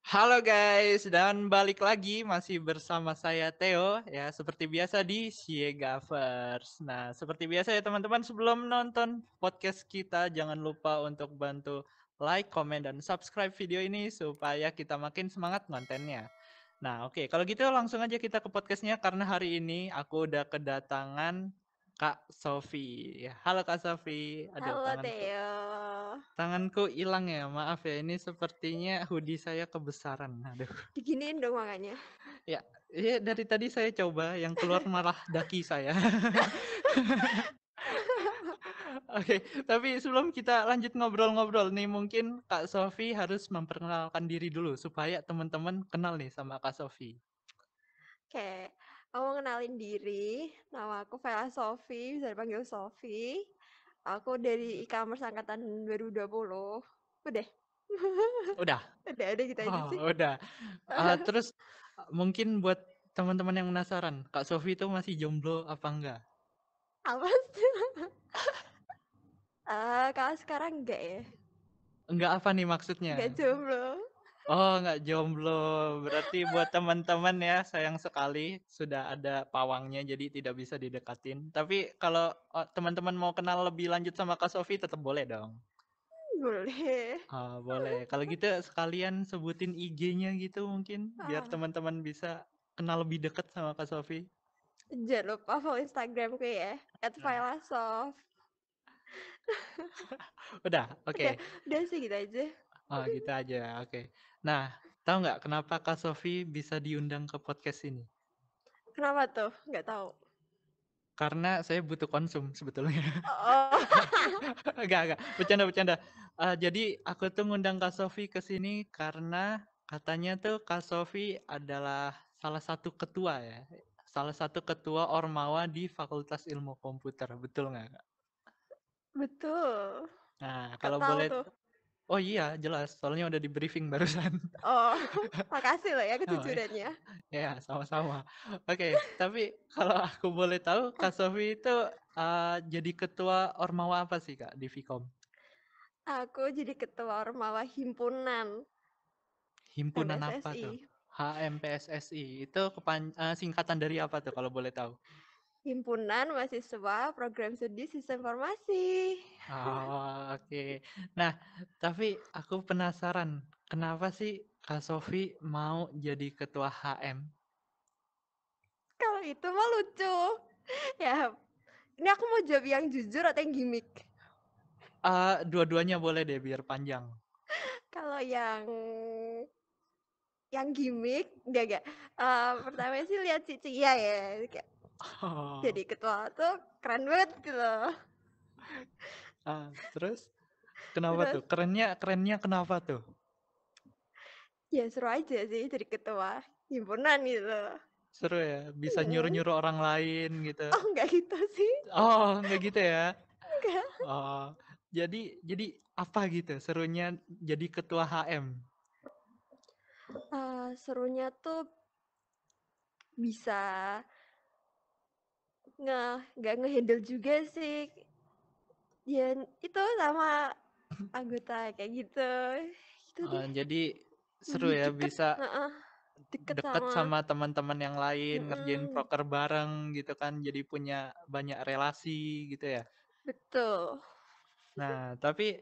Halo guys, dan balik lagi masih bersama saya Theo ya seperti biasa di Siegavers. Nah, seperti biasa ya teman-teman sebelum nonton podcast kita jangan lupa untuk bantu like, komen dan subscribe video ini supaya kita makin semangat kontennya. Nah, oke, kalau gitu langsung aja kita ke podcastnya karena hari ini aku udah kedatangan Kak Sofi. Halo Kak Sofi. Aduh, Halo Theo. Tanganku hilang ya, maaf ya. Ini sepertinya hoodie saya kebesaran. Aduh. Diginiin dong makanya. Ya, ya dari tadi saya coba, yang keluar malah daki saya. Oke, tapi sebelum kita lanjut ngobrol-ngobrol nih, mungkin Kak Sofi harus memperkenalkan diri dulu supaya teman-teman kenal nih sama Kak Sofi. Oke, Aku mau kenalin diri, nama aku Vela Sofi, bisa dipanggil Sofi. Aku dari e-commerce angkatan 2020. Udah. Udah. udah, ada gitu aja oh, sih. Udah. Uh, terus mungkin buat teman-teman yang penasaran, Kak Sofi itu masih jomblo apa enggak? Apa sih? uh, kalau sekarang enggak ya. Enggak apa nih maksudnya? Enggak jomblo. Oh, nggak jomblo. Berarti buat teman-teman ya, sayang sekali sudah ada pawangnya jadi tidak bisa didekatin. Tapi kalau oh, teman-teman mau kenal lebih lanjut sama Kak Sofi tetap boleh dong. Boleh. Oh, boleh. Kalau gitu sekalian sebutin IG-nya gitu mungkin biar ah. teman-teman bisa kenal lebih dekat sama Kak Sofi. Jangan lupa follow Instagramku ya, @filasof. Udah, oke. Okay. Udah sih gitu aja. Oh gitu aja, oke. Nah, tahu nggak kenapa Kak Sofi bisa diundang ke podcast ini? Kenapa tuh? Nggak tahu. Karena saya butuh konsum sebetulnya. Oh. enggak, enggak. Bercanda, bercanda. Uh, jadi aku tuh ngundang Kak Sofi ke sini karena katanya tuh Kak Sofi adalah salah satu ketua ya. Salah satu ketua Ormawa di Fakultas Ilmu Komputer. Betul nggak, Kak? Betul. Nah, kalau boleh tuh. Oh iya, jelas. Soalnya udah di briefing barusan. Oh, makasih loh ya kejujurannya. Oh, ya, sama-sama. Oke, okay, tapi kalau aku boleh tahu, Kak Sofi itu uh, jadi ketua Ormawa apa sih, Kak, di Vkom? Aku jadi ketua Ormawa Himpunan. Himpunan apa tuh? HMPSSI. Itu kepan uh, singkatan dari apa tuh kalau boleh tahu? Himpunan Mahasiswa Program Studi Sistem Informasi. Oh, oke. Okay. Nah, tapi aku penasaran, kenapa sih Kak Sofi mau jadi ketua HM? Kalau itu mah lucu. Ya, ini aku mau jawab yang jujur atau yang gimmick? Uh, dua-duanya boleh deh, biar panjang. Kalau yang yang gimmick, enggak enggak. Uh, pertama sih lihat Cici ya ya, kayak Oh. Jadi ketua tuh keren banget gitu. Ah, terus kenapa terus, tuh? Kerennya kerennya kenapa tuh? Ya seru aja sih jadi ketua himpunan gitu. Seru ya, bisa iya. nyuruh-nyuruh orang lain gitu. Oh, enggak gitu sih. Oh, enggak gitu ya? Enggak. Oh, jadi jadi apa gitu serunya jadi ketua HM? Uh, serunya tuh bisa nge nggak ngehandle juga sih. Ya itu sama anggota kayak gitu. Itu uh, jadi seru ya deket, bisa uh, deket, deket sama, sama teman-teman yang lain mm -hmm. ngerjain proker bareng gitu kan jadi punya banyak relasi gitu ya. Betul. Nah tapi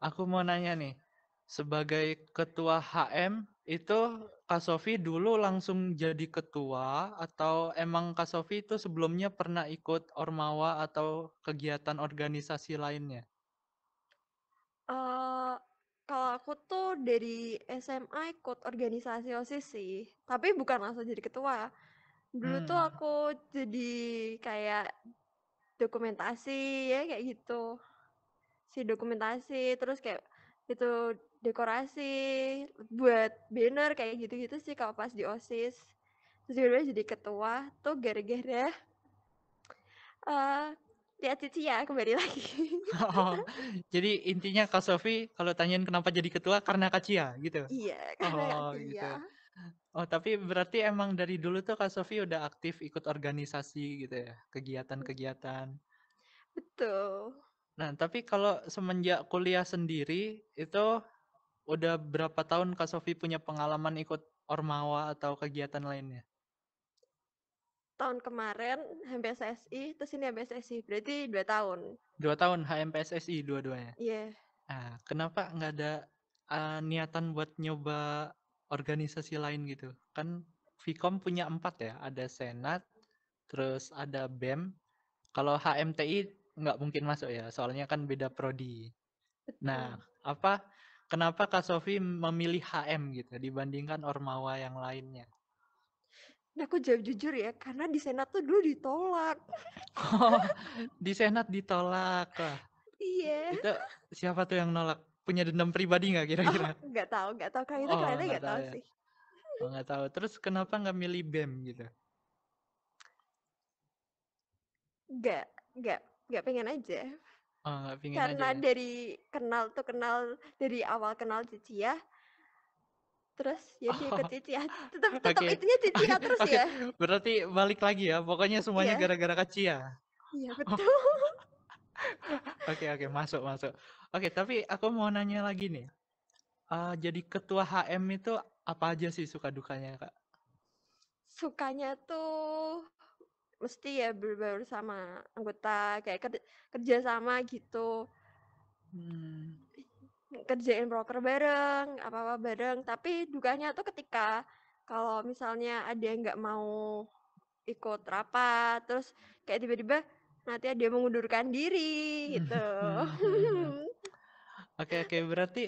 aku mau nanya nih sebagai ketua HM itu Kak Sofi dulu langsung jadi ketua atau emang Kak Sofi itu sebelumnya pernah ikut Ormawa atau kegiatan organisasi lainnya? Uh, kalau aku tuh dari SMA ikut organisasi OSIS sih, tapi bukan langsung jadi ketua. Dulu hmm. tuh aku jadi kayak dokumentasi ya kayak gitu. Si dokumentasi terus kayak itu dekorasi buat banner kayak gitu-gitu sih kalau pas di OSIS. Terus tiba jadi ketua tuh gara-gara uh, lihat Cici ya kembali lagi. Oh, jadi intinya Kak Sofi kalau tanyain kenapa jadi ketua karena Kak Cia gitu? Iya, karena oh, Kak Cia. Gitu. Oh, tapi berarti emang dari dulu tuh Kak Sofi udah aktif ikut organisasi gitu ya, kegiatan-kegiatan. Betul. Nah, tapi kalau semenjak kuliah sendiri itu udah berapa tahun Kak Sofi punya pengalaman ikut Ormawa atau kegiatan lainnya? Tahun kemarin HMPSSI, terus ini HMPSSI, berarti dua tahun. Dua tahun HMPSSI dua-duanya. Iya. Nah, kenapa nggak ada uh, niatan buat nyoba organisasi lain gitu? Kan Vkom punya empat ya, ada Senat, terus ada BEM. Kalau HMTI nggak mungkin masuk ya, soalnya kan beda prodi. Nah, apa? Kenapa Kak Sofi memilih HM gitu dibandingkan Ormawa yang lainnya? Nah, aku jawab jujur ya, karena di Senat tuh dulu ditolak. Oh, di Senat ditolak. Iya. Itu siapa tuh yang nolak? Punya dendam pribadi nggak kira-kira? Oh, nggak tahu, nggak tahu. Itu Oh, kayaknya nggak tahu tahu ya. sih. Oh, nggak tahu. Terus kenapa nggak milih BEM gitu? Nggak, nggak, nggak pengen aja. Oh, pingin Karena aja ya? dari kenal tuh kenal dari awal kenal Cicia, terus jadi ikut Oh, Cicia. Tetap tetap Oke. itunya Cicia terus Oke, ya. berarti balik lagi ya. Pokoknya semuanya Iya. gara-gara Kacia. Iya betul. Oke, oke, masuk, masuk. Oke, tapi aku mau nanya lagi nih. Eh, jadi ketua HM itu apa aja sih suka dukanya, Kak? Sukanya tuh mesti ya berbaur sama anggota kayak ker- kerja sama gitu Hmm, kerjain broker bareng apa apa bareng tapi dukanya tuh ketika kalau misalnya ada yang nggak mau ikut rapat terus kayak tiba-tiba nanti ada yang mengundurkan diri gitu Oke, oke. Berarti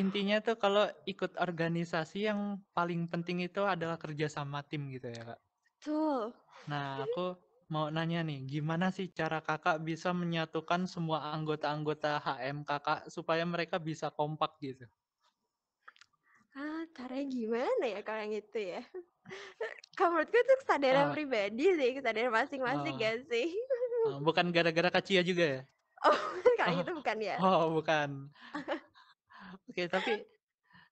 intinya tuh kalau ikut organisasi yang paling penting itu adalah kerja sama tim gitu ya, Kak? Betul. Nah, aku mau nanya nih, gimana sih cara kakak bisa menyatukan semua anggota-anggota HM kakak supaya mereka bisa kompak gitu? Ah, caranya gimana ya kalau yang itu ya? Kalau menurutku itu kesadaran Ah. pribadi sih, kesadaran masing-masing Ah. gak sih? Eh, Bukan gara-gara Kacia juga ya? Oh, kalau Oh. itu bukan ya? Oh, bukan. Oke, tapi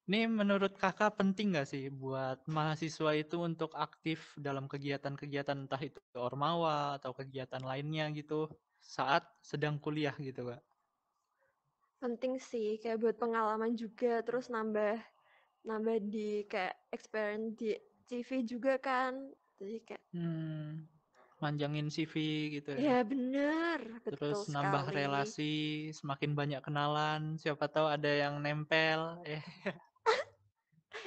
ini menurut kakak penting nggak sih buat mahasiswa itu untuk aktif dalam kegiatan-kegiatan entah itu Ormawa atau kegiatan lainnya gitu saat sedang kuliah gitu, Kak? Penting sih, kayak buat pengalaman juga, terus nambah nambah di kayak experience di CV juga kan. Jadi kayak, Hmm, manjangin CV gitu ya. ya bener, betul Terus nambah sekali. relasi, semakin banyak kenalan, siapa tahu ada yang nempel. Eh,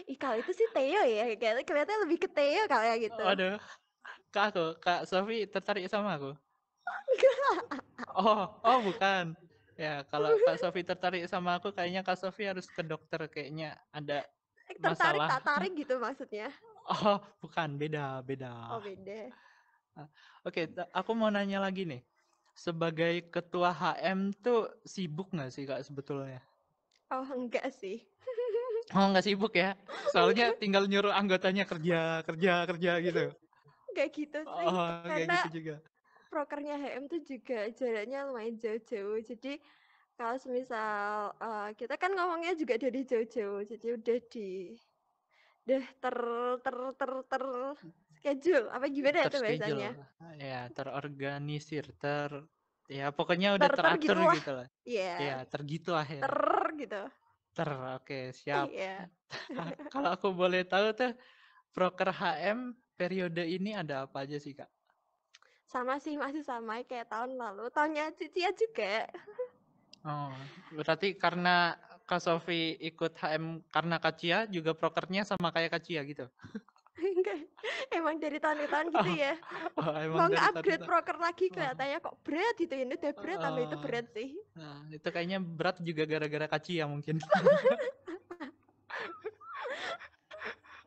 Ih, kalau itu sih Theo ya, kayak kelihatannya lebih ke Theo kali ya gitu. aduh. Kak aku, Kak Sofi tertarik sama aku? Oh, oh bukan. Ya, kalau Kak Sofi tertarik sama aku, kayaknya Kak Sofi harus ke dokter. Kayaknya ada Tertarik masalah. tak tarik gitu maksudnya. Oh, bukan. Beda, beda. Oh beda. Oke, ta- aku mau nanya lagi nih. Sebagai ketua HM tuh sibuk nggak sih Kak sebetulnya? Oh enggak sih. Oh, nggak sibuk ya? Soalnya tinggal nyuruh anggotanya kerja, kerja, kerja gitu. Enggak gitu sih. Oh, kayak Karena gitu juga. prokernya HM tuh juga jaraknya lumayan jauh-jauh. Jadi kalau semisal eh, kita kan ngomongnya juga dari jauh-jauh. Jadi udah di udah ter ter ter ter schedule apa gimana itu Terschedule. biasanya? Ya, terorganisir, ter ya pokoknya udah Ter- ter teratur gitulah. gitu lah. Iya. Ya, tergitu lah ya. Ter gitu. Ter, oke, siap. Iya. Kalau aku boleh tahu tuh proker HM periode ini ada apa aja sih, Kak? Sama sih masih sama kayak tahun lalu. Tahunnya Cicia juga. Oh, berarti karena Kak Sofi ikut HM karena Kacia juga prokernya sama kayak Kacia gitu. Enggak. Emang dari tahun ke tahun gitu Oh, ya. Oh, emang Mau dari nge-upgrade tadi- proker lagi Oh. kelihatannya kok berat gitu ini udah berat tambah itu Oh. berat sih. Nah, itu kayaknya berat juga gara-gara Kacia mungkin.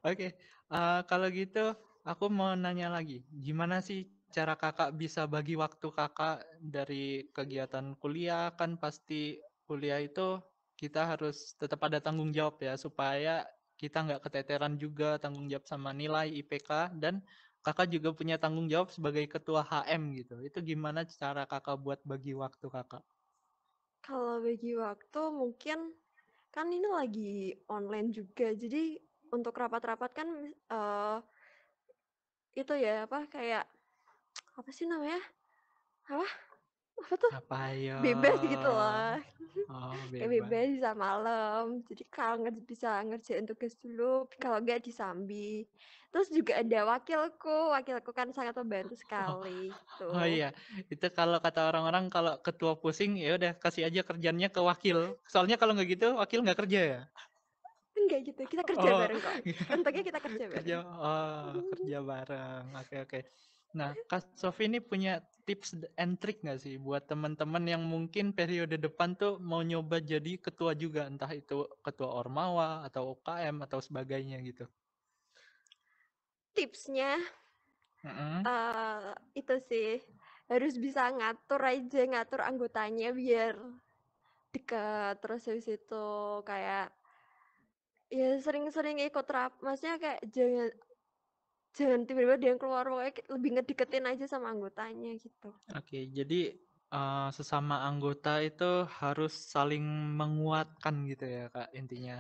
Oke, eh, kalau gitu aku mau nanya lagi, gimana sih cara kakak bisa bagi waktu kakak dari kegiatan kuliah? Kan pasti kuliah itu kita harus tetap ada tanggung jawab ya, supaya kita nggak keteteran juga tanggung jawab sama nilai IPK dan kakak juga punya tanggung jawab sebagai ketua HM gitu. Itu gimana cara kakak buat bagi waktu kakak? Kalau bagi waktu mungkin kan ini lagi online juga. Jadi untuk rapat-rapat kan eh itu ya apa kayak apa sih namanya? Apa? Apa tuh Apa ya? bebas gitu loh Oh, kayak bebas. bebas bisa malam jadi kalau ngerj bisa ngerjain tugas dulu kalau enggak disambi terus juga ada wakilku wakilku kan sangat membantu Oh. sekali Oh gitu iya, itu kalau kata orang-orang kalau ketua pusing ya udah kasih aja kerjanya ke wakil. Soalnya kalau nggak gitu wakil nggak kerja ya. enggak gitu kita kerja Oh, bareng kok untungnya kita kerja kerja bareng oh, kerja bareng. Oke, oke. Nah, Kak Sofi ini punya tips and trick nggak sih buat teman-teman yang mungkin periode depan tuh mau nyoba jadi ketua juga, entah itu ketua Ormawa atau UKM atau sebagainya gitu. tipsnya Mm-mm. eh itu sih harus bisa ngatur aja ngatur anggotanya biar dekat terus habis itu kayak ya sering-sering ikut rap maksudnya kayak jangan jangan tiba-tiba dia yang keluar pokoknya lebih ngedeketin aja sama anggotanya gitu Oke, jadi eh, sesama anggota itu harus saling menguatkan gitu ya, Kak, intinya.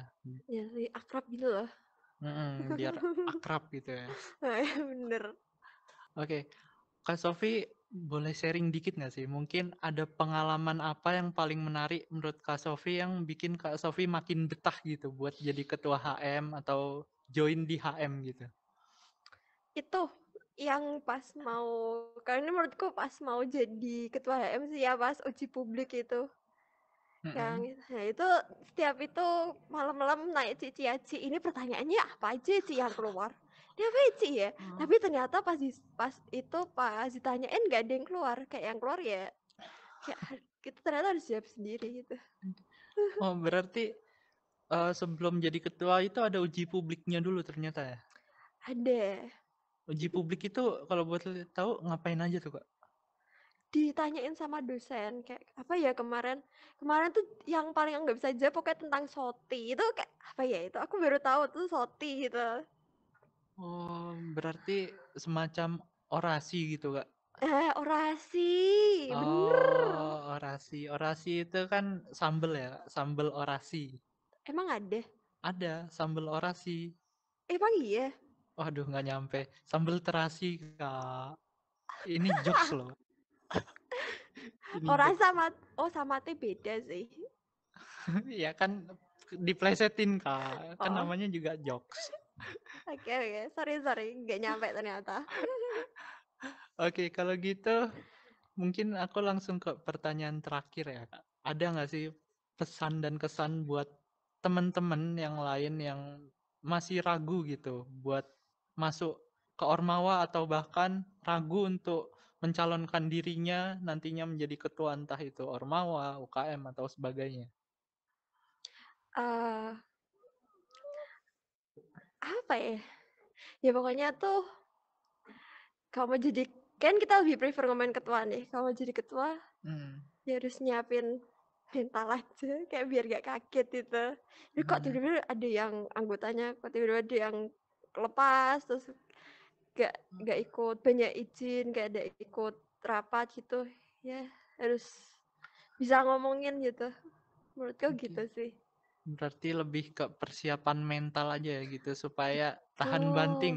ya sih akrab gitu loh Mm-mm, biar akrab gitu ya. Ya, bener Oke, Kak Sofi boleh sharing dikit nggak sih? Mungkin ada pengalaman apa yang paling menarik menurut Kak Sofi yang bikin Kak Sofi makin betah gitu buat jadi ketua HM atau join di HM gitu? Itu yang pas mau karena menurutku pas mau jadi ketua HM sih ya pas uji publik itu. Yang Mm-mm. nah itu setiap itu malam-malam naik Cici Aci ini pertanyaannya apa aja Ci yang keluar? Ini apa ya, Ci ya tapi ternyata pas di, pas itu pas ditanyain nggak ada yang keluar. Kayak yang keluar ya kayak kita ternyata harus siap sendiri gitu. Oh, berarti eh, sebelum jadi ketua itu ada uji publiknya dulu ternyata ya? ada Uji publik itu kalau buat tahu ngapain aja tuh, Kak? ditanyain sama dosen kayak apa ya kemarin kemarin tuh yang paling nggak bisa jawab pokoknya tentang soti itu kayak apa ya itu aku baru tahu tuh soti gitu Oh, berarti semacam orasi gitu, Kak? eh orasi bener Oh, orasi. Orasi itu kan sambel ya? Sambel orasi. emang ada Ada sambel orasi. emang iya Waduh, nggak nyampe. Sambel terasi, Kak. Ini jokes loh. Ini orang jokes. sama oh sama teh beda sih ya kan diplesetin, Kak. Kan Oh. namanya juga jokes. oke oke sorry sorry nggak nyampe ternyata Oke, kalau gitu mungkin aku langsung ke pertanyaan terakhir ya, Kak. Ada nggak sih pesan dan kesan buat teman-teman yang lain yang masih ragu gitu buat masuk ke Ormawa atau bahkan ragu untuk mencalonkan dirinya nantinya menjadi ketua entah itu Ormawa, UKM atau sebagainya. eh apa ya ya pokoknya tuh kamu jadi kan kita lebih prefer ngomongin ketua nih kamu jadi ketua Hmm. ya harus nyiapin mental aja kayak biar gak kaget gitu Jadi kok Hmm. tiba-tiba ada yang anggotanya kok tiba-tiba ada yang lepas terus gak gak ikut banyak izin gak ada ikut rapat gitu ya harus bisa ngomongin gitu menurutku Oke. gitu sih Berarti lebih ke persiapan mental aja ya gitu supaya tahan Betul. banting.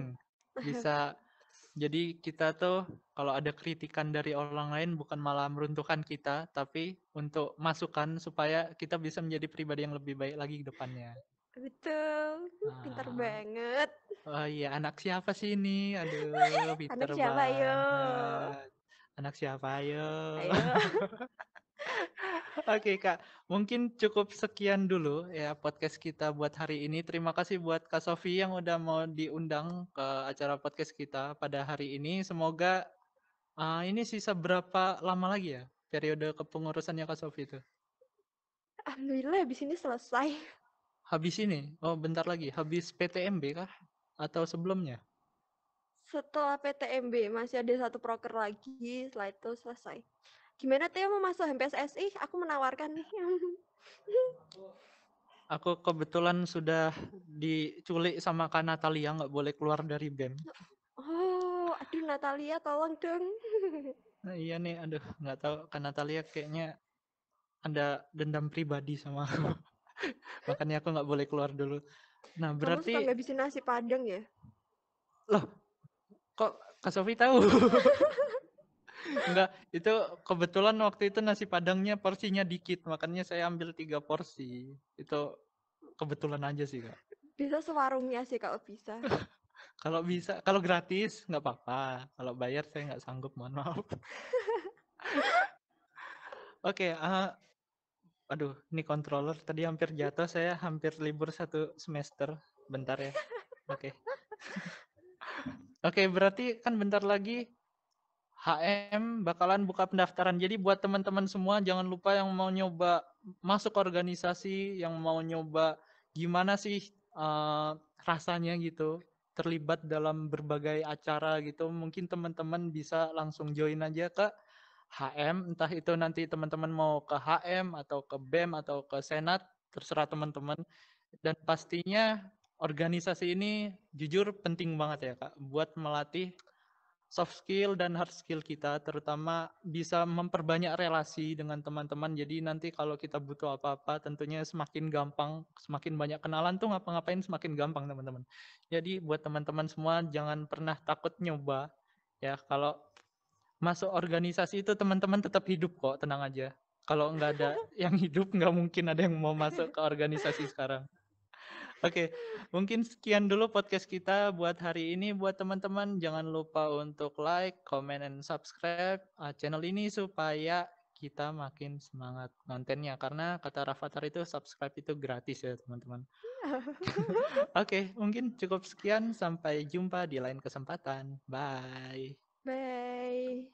Bisa jadi kita tuh kalau ada kritikan dari orang lain bukan malah meruntuhkan kita, tapi untuk masukan supaya kita bisa menjadi pribadi yang lebih baik lagi ke depannya. Betul pintar Ah. banget Oh iya, anak siapa sih ini? Aduh, pinter siapa, yo? banget. Anak siapa ayo? ayo Oke Kak, mungkin cukup sekian dulu ya podcast kita buat hari ini. Terima kasih buat Kak Sofi yang udah mau diundang ke acara podcast kita pada hari ini. Semoga uh, ini sisa berapa lama lagi ya periode kepengurusannya Kak Sofi itu? alhamdulillah habis ini selesai Habis ini? Oh bentar lagi. Habis PTMB kah? Atau sebelumnya? setelah PTMB masih ada satu proker lagi setelah itu selesai gimana Tio mau masuk MPSSI aku menawarkan nih Aku kebetulan sudah diculik sama Kak Natalia nggak boleh keluar dari BEM. oh aduh Natalia tolong dong Nah, iya nih, aduh nggak tahu Kak Natalia kayaknya ada dendam pribadi sama aku. Makanya aku nggak boleh keluar dulu. Nah kamu suka berarti ngabisin nasi padang ya loh kok Kak Sofi tahu? Enggak, itu kebetulan waktu itu nasi padangnya porsinya dikit, makanya saya ambil tiga porsi. Itu kebetulan aja sih, Kak. Bisa sewarungnya sih kalau bisa. Kalau bisa, kalau gratis nggak apa-apa. Kalau bayar saya nggak sanggup, mohon maaf. Oke, uh, aduh, ini controller tadi hampir jatuh, saya hampir libur satu semester. Bentar ya. Oke. Oke, berarti kan bentar lagi HM bakalan buka pendaftaran. Jadi buat teman-teman semua jangan lupa yang mau nyoba masuk organisasi, yang mau nyoba gimana sih uh, rasanya gitu terlibat dalam berbagai acara gitu. Mungkin teman-teman bisa langsung join aja ke HM, entah itu nanti teman-teman mau ke HM atau ke BEM atau ke Senat, terserah teman-teman. Dan pastinya organisasi ini jujur penting banget ya Kak buat melatih soft skill dan hard skill kita terutama bisa memperbanyak relasi dengan teman-teman. Jadi nanti kalau kita butuh apa-apa tentunya semakin gampang semakin banyak kenalan tuh ngapa-ngapain semakin gampang teman-teman. Jadi buat teman-teman semua jangan pernah takut nyoba ya. Kalau masuk organisasi itu teman-teman tetap hidup kok tenang aja kalau nggak ada yang hidup nggak mungkin ada yang mau masuk ke organisasi sekarang Oke, mungkin sekian dulu podcast kita buat hari ini. Buat teman-teman, jangan lupa untuk like, comment, and subscribe uh, channel ini supaya kita makin semangat kontennya. Karena kata Rafathar itu subscribe itu gratis ya teman-teman. Oke, mungkin cukup sekian. Sampai jumpa di lain kesempatan. Bye. Bye.